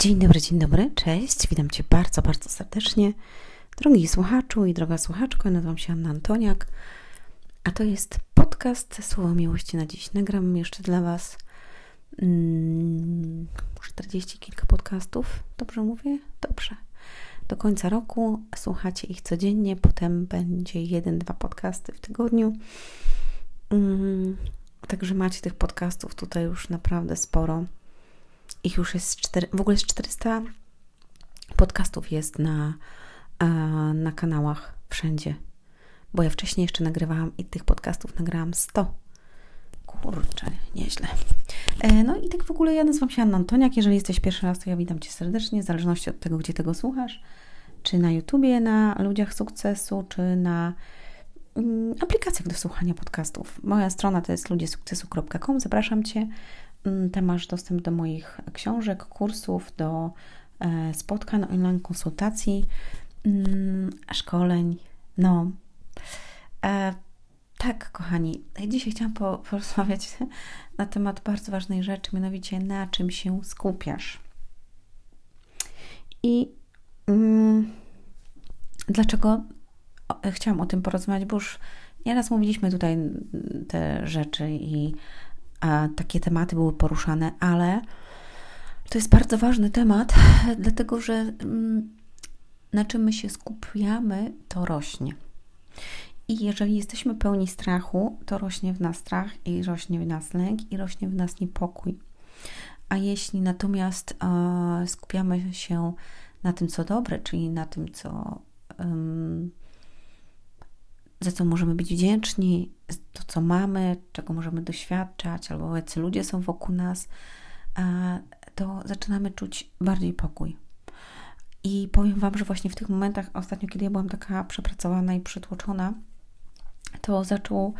Dzień dobry, dzień dobry, cześć, witam Cię bardzo, bardzo serdecznie. Drogi słuchaczu i droga słuchaczko, nazywam się Anna Antoniak, a to jest podcast Słowo Miłości na dziś. Nagram jeszcze dla Was mm, 40 kilka podcastów, dobrze mówię? Dobrze. Do końca roku słuchacie ich codziennie, potem będzie jeden, dwa podcasty w tygodniu. Mm, także macie tych podcastów tutaj już naprawdę sporo ich już jest 4, w ogóle jest 400 podcastów jest na, na kanałach wszędzie. Bo ja wcześniej jeszcze nagrywałam i tych podcastów nagrałam 100. Kurczę, nieźle. E, no i tak w ogóle ja nazywam się Anna Antoniak. Jeżeli jesteś pierwszy raz, to ja witam Cię serdecznie, w zależności od tego, gdzie tego słuchasz. Czy na YouTubie, na Ludziach Sukcesu, czy na mm, aplikacjach do słuchania podcastów. Moja strona to jest ludziesukcesu.com. Zapraszam Cię. Mm, Tam masz dostęp do moich książek, kursów, do e, spotkań online, konsultacji, mm, szkoleń. No. E, tak, kochani, dzisiaj chciałam porozmawiać na temat bardzo ważnej rzeczy, mianowicie na czym się skupiasz. I mm, dlaczego chciałam o tym porozmawiać, bo już nieraz mówiliśmy tutaj te rzeczy i takie tematy były poruszane, ale to jest bardzo ważny temat, dlatego że mm, na czym my się skupiamy, to rośnie. I jeżeli jesteśmy pełni strachu, to rośnie w nas strach i rośnie w nas lęk i rośnie w nas niepokój. A jeśli natomiast e, skupiamy się na tym, co dobre, czyli na tym, co za co możemy być wdzięczni, to co mamy, czego możemy doświadczać, albo jacy ludzie są wokół nas, to zaczynamy czuć bardziej pokój. I powiem Wam, że właśnie w tych momentach, ostatnio, kiedy ja byłam taka przepracowana i przytłoczona, to zaczął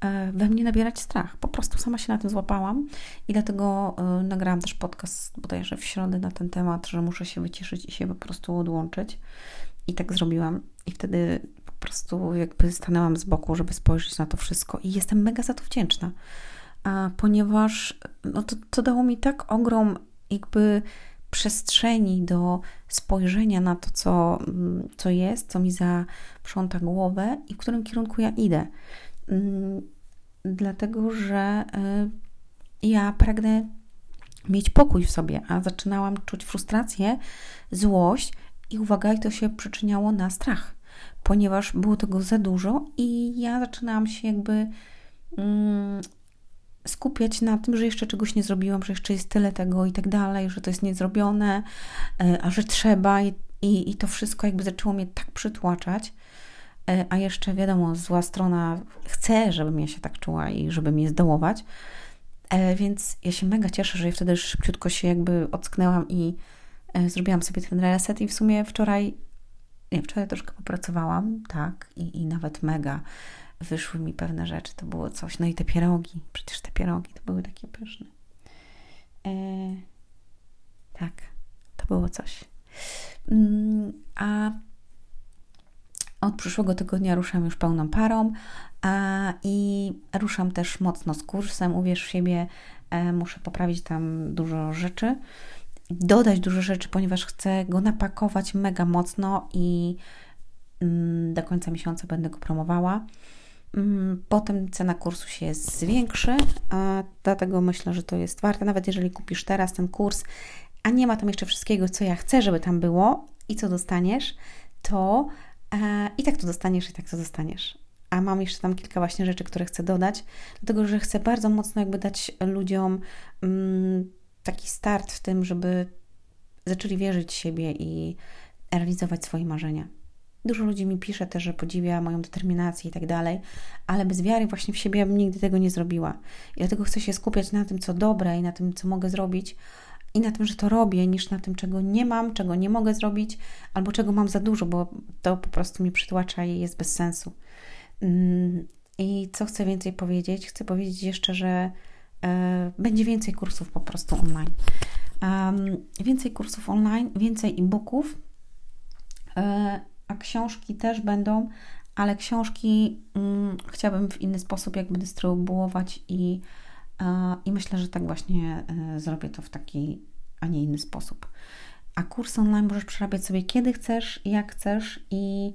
e, we mnie nabierać strach. Po prostu sama się na tym złapałam i dlatego e, nagrałam też podcast bodajże w środę na ten temat, że muszę się wyciszyć i się po prostu odłączyć. I tak zrobiłam. I wtedy prostu jakby stanęłam z boku, żeby spojrzeć na to wszystko i jestem mega za to wdzięczna, ponieważ no to, to dało mi tak ogrom jakby przestrzeni do spojrzenia na to, co, co jest, co mi zaprząta głowę i w którym kierunku ja idę. Mm, dlatego, że y, ja pragnę mieć pokój w sobie, a zaczynałam czuć frustrację, złość i uwaga, i to się przyczyniało na strach ponieważ było tego za dużo i ja zaczynałam się jakby mm, skupiać na tym, że jeszcze czegoś nie zrobiłam, że jeszcze jest tyle tego i tak dalej, że to jest niezrobione, e, a że trzeba i, i, i to wszystko jakby zaczęło mnie tak przytłaczać. E, a jeszcze wiadomo, zła strona chce, żebym ja się tak czuła i żeby mnie zdołować. E, więc ja się mega cieszę, że wtedy szybciutko się jakby ocknęłam i zrobiłam sobie ten reset i w sumie wczoraj nie, wczoraj troszkę popracowałam, tak, i, i nawet mega wyszły mi pewne rzeczy, to było coś. No i te pierogi, przecież te pierogi to były takie pyszne. E, tak, to było coś. Mm, a od przyszłego tygodnia ruszam już pełną parą a, i ruszam też mocno z kursem. Uwierz w siebie, e, muszę poprawić tam dużo rzeczy dodać dużo rzeczy, ponieważ chcę go napakować mega mocno i mm, do końca miesiąca będę go promowała. Mm, potem cena kursu się zwiększy, dlatego myślę, że to jest warte. Nawet jeżeli kupisz teraz ten kurs, a nie ma tam jeszcze wszystkiego, co ja chcę, żeby tam było i co dostaniesz, to e, i tak to dostaniesz, i tak to dostaniesz. A mam jeszcze tam kilka właśnie rzeczy, które chcę dodać, dlatego że chcę bardzo mocno jakby dać ludziom. Mm, taki start w tym, żeby zaczęli wierzyć w siebie i realizować swoje marzenia. Dużo ludzi mi pisze też, że podziwia moją determinację i tak dalej, ale bez wiary właśnie w siebie ja bym nigdy tego nie zrobiła. I dlatego chcę się skupiać na tym, co dobre i na tym, co mogę zrobić i na tym, że to robię, niż na tym, czego nie mam, czego nie mogę zrobić albo czego mam za dużo, bo to po prostu mi przytłacza i jest bez sensu. Mm, I co chcę więcej powiedzieć? Chcę powiedzieć jeszcze, że będzie więcej kursów po prostu online. Więcej kursów online, więcej e-booków, e, a książki też będą, ale książki mm, chciałabym w inny sposób jakby dystrybuować i, e, i myślę, że tak właśnie zrobię to w taki a nie inny sposób. A kurs online możesz przerabiać sobie kiedy chcesz, jak chcesz i,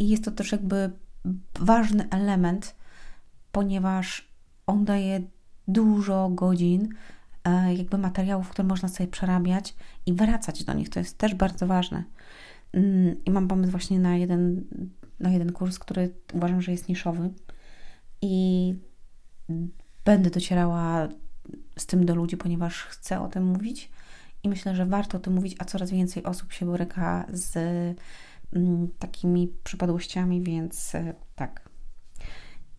i jest to też jakby ważny element, ponieważ on daje dużo godzin yy, jakby materiałów, które można sobie przerabiać i wracać do nich. To jest też bardzo ważne. Yy, I mam pomysł właśnie na jeden, na jeden kurs, który uważam, że jest niszowy i będę docierała z tym do ludzi, ponieważ chcę o tym mówić i myślę, że warto o tym mówić, a coraz więcej osób się boryka z mm, takimi przypadłościami, więc e, tak.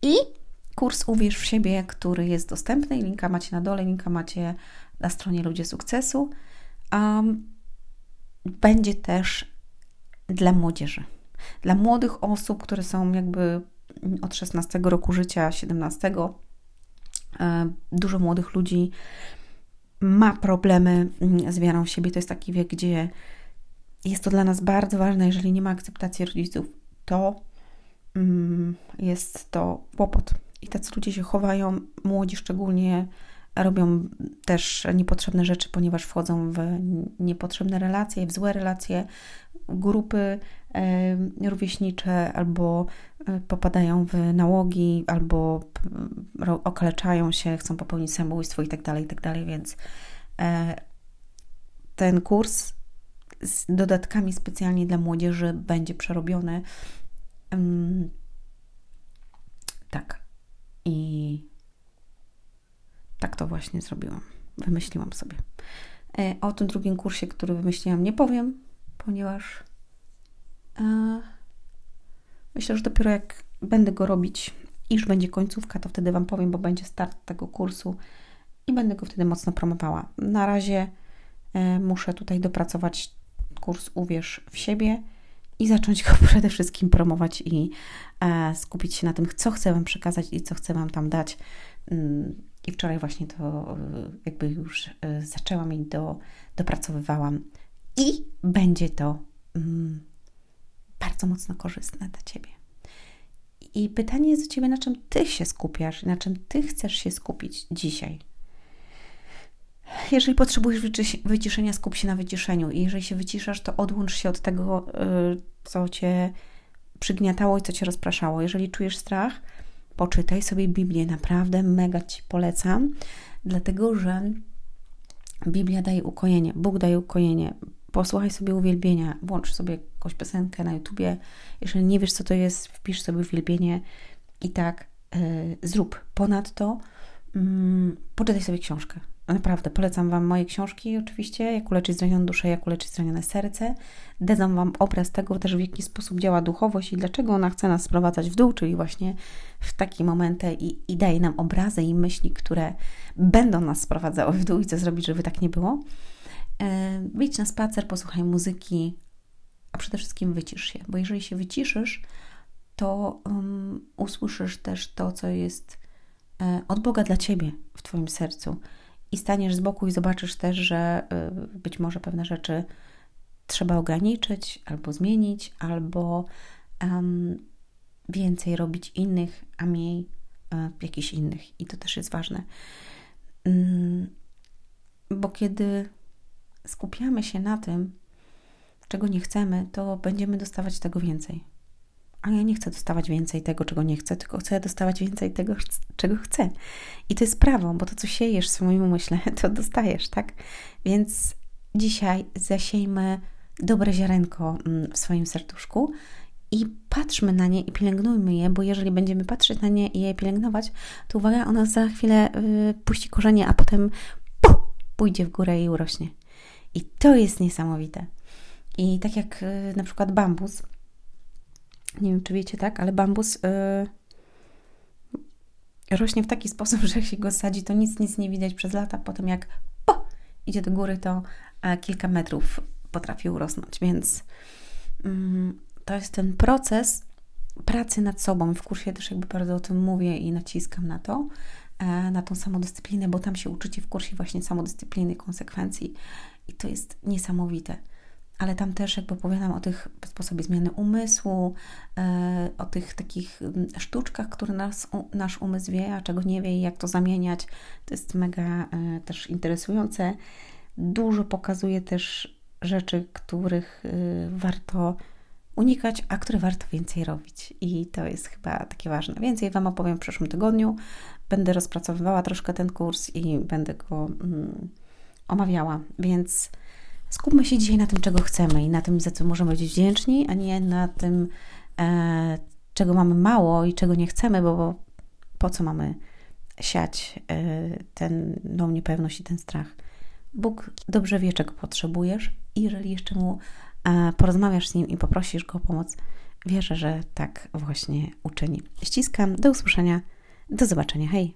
I kurs Uwierz w siebie, który jest dostępny, linka macie na dole, linka macie na stronie Ludzie Sukcesu. Um, będzie też dla młodzieży. Dla młodych osób, które są jakby od 16 roku życia, 17, e, dużo młodych ludzi ma problemy mm, z wiarą w siebie. To jest taki wiek, gdzie jest to dla nas bardzo ważne. Jeżeli nie ma akceptacji rodziców, to mm, jest to kłopot. I tacy ludzie się chowają, młodzi szczególnie robią też niepotrzebne rzeczy, ponieważ wchodzą w niepotrzebne relacje, w złe relacje, grupy rówieśnicze, albo e, popadają w nałogi, albo okaleczają się, chcą popełnić samobójstwo i tak dalej, i tak więc e, ten kurs z dodatkami specjalnie dla młodzieży będzie przerobiony. Tak. I tak to właśnie zrobiłam. Wymyśliłam sobie. E, o tym drugim kursie, który wymyśliłam, nie powiem, ponieważ e, myślę, że dopiero jak będę go robić, iż będzie końcówka, to wtedy Wam powiem, bo będzie start tego kursu i będę go wtedy mocno promowała. Na razie e, muszę tutaj dopracować kurs Uwierz w siebie i zacząć go przede wszystkim promować i skupić się na tym, co chcę Wam przekazać i co chcę Wam tam dać. Mm, I wczoraj właśnie to jakby już zaczęłam i do, dopracowywałam. I będzie to mm, bardzo mocno korzystne dla Ciebie. I pytanie jest do Ciebie, na czym Ty się skupiasz, na czym Ty chcesz się skupić dzisiaj. Jeżeli potrzebujesz wyciszenia, skup się na wyciszeniu. I jeżeli się wyciszasz, to odłącz się od tego, y, co Cię przygniatało i co Cię rozpraszało. Jeżeli czujesz strach, poczytaj sobie Biblię. Naprawdę mega Ci polecam, dlatego że Biblia daje ukojenie, Bóg daje ukojenie posłuchaj sobie uwielbienia, włącz sobie jakąś piosenkę na YouTubie. Jeżeli nie wiesz, co to jest, wpisz sobie uwielbienie i tak yy, zrób. Ponadto yy, poczytaj sobie książkę. Naprawdę, polecam Wam moje książki, oczywiście, jak uleczyć zranioną duszę, jak uleczyć zranione serce. Dadzam Wam obraz tego też, w jaki sposób działa duchowość i dlaczego ona chce nas sprowadzać w dół, czyli właśnie w takie momenty i, i daje nam obrazy i myśli, które będą nas sprowadzały w dół i co zrobić, żeby tak nie było. E, wyjdź na spacer, posłuchaj muzyki, a przede wszystkim wycisz się, bo jeżeli się wyciszysz, to um, usłyszysz też to, co jest e, od Boga dla ciebie w Twoim sercu. I staniesz z boku i zobaczysz też, że e, być może pewne rzeczy trzeba ograniczyć, albo zmienić, albo um, więcej robić innych, a mniej e, jakichś innych. I to też jest ważne. Mm, bo kiedy skupiamy się na tym, czego nie chcemy, to będziemy dostawać tego więcej. A ja nie chcę dostawać więcej tego, czego nie chcę, tylko chcę dostawać więcej tego, czego chcę. I to jest prawo, bo to, co siejesz w swoim umyśle, to dostajesz, tak? Więc dzisiaj zasiejmy dobre ziarenko mm, w swoim serduszku i patrzmy na nie i pielęgnujmy je, bo jeżeli będziemy patrzeć na nie i je pielęgnować, to uwaga, ona za chwilę y, puści korzenie, a potem puh, pójdzie w górę i urośnie. I to jest niesamowite. I tak jak y, na przykład bambus, nie wiem czy wiecie, tak, ale bambus y, rośnie w taki sposób, że jak się go sadzi, to nic, nic nie widać przez lata. Potem jak po, idzie do góry, to e, kilka metrów potrafi urosnąć. Więc mm, to jest ten proces pracy nad sobą. W kursie też jakby bardzo o tym mówię i naciskam na to, e, na tą samodyscyplinę, bo tam się uczycie w kursie właśnie samodyscypliny, konsekwencji i to jest niesamowite. Ale tam też jakby opowiadam o tych sposobie zmiany umysłu, e, o tych takich mm, sztuczkach, które nas, nasz umysł wie, a czego nie wie i jak to zamieniać. To jest mega e, też interesujące. dużo pokazuje też rzeczy, których y, warto unikać, a które warto więcej robić. I to jest chyba takie ważne. Więcej Wam opowiem w przyszłym tygodniu. Będę rozpracowywała troszkę ten kurs i będę go mm, omawiała, więc skupmy się dzisiaj na tym, czego chcemy i na tym, za co możemy być wdzięczni, a nie na tym, e, czego mamy mało i czego nie chcemy, bo, bo po co mamy siać e, ten, tą niepewność i ten strach. Bóg dobrze wie, czego potrzebujesz, i jeżeli jeszcze mu e, porozmawiasz z nim i poprosisz go o pomoc, wierzę, że tak właśnie uczyni. Ściskam, do usłyszenia, do zobaczenia, hej!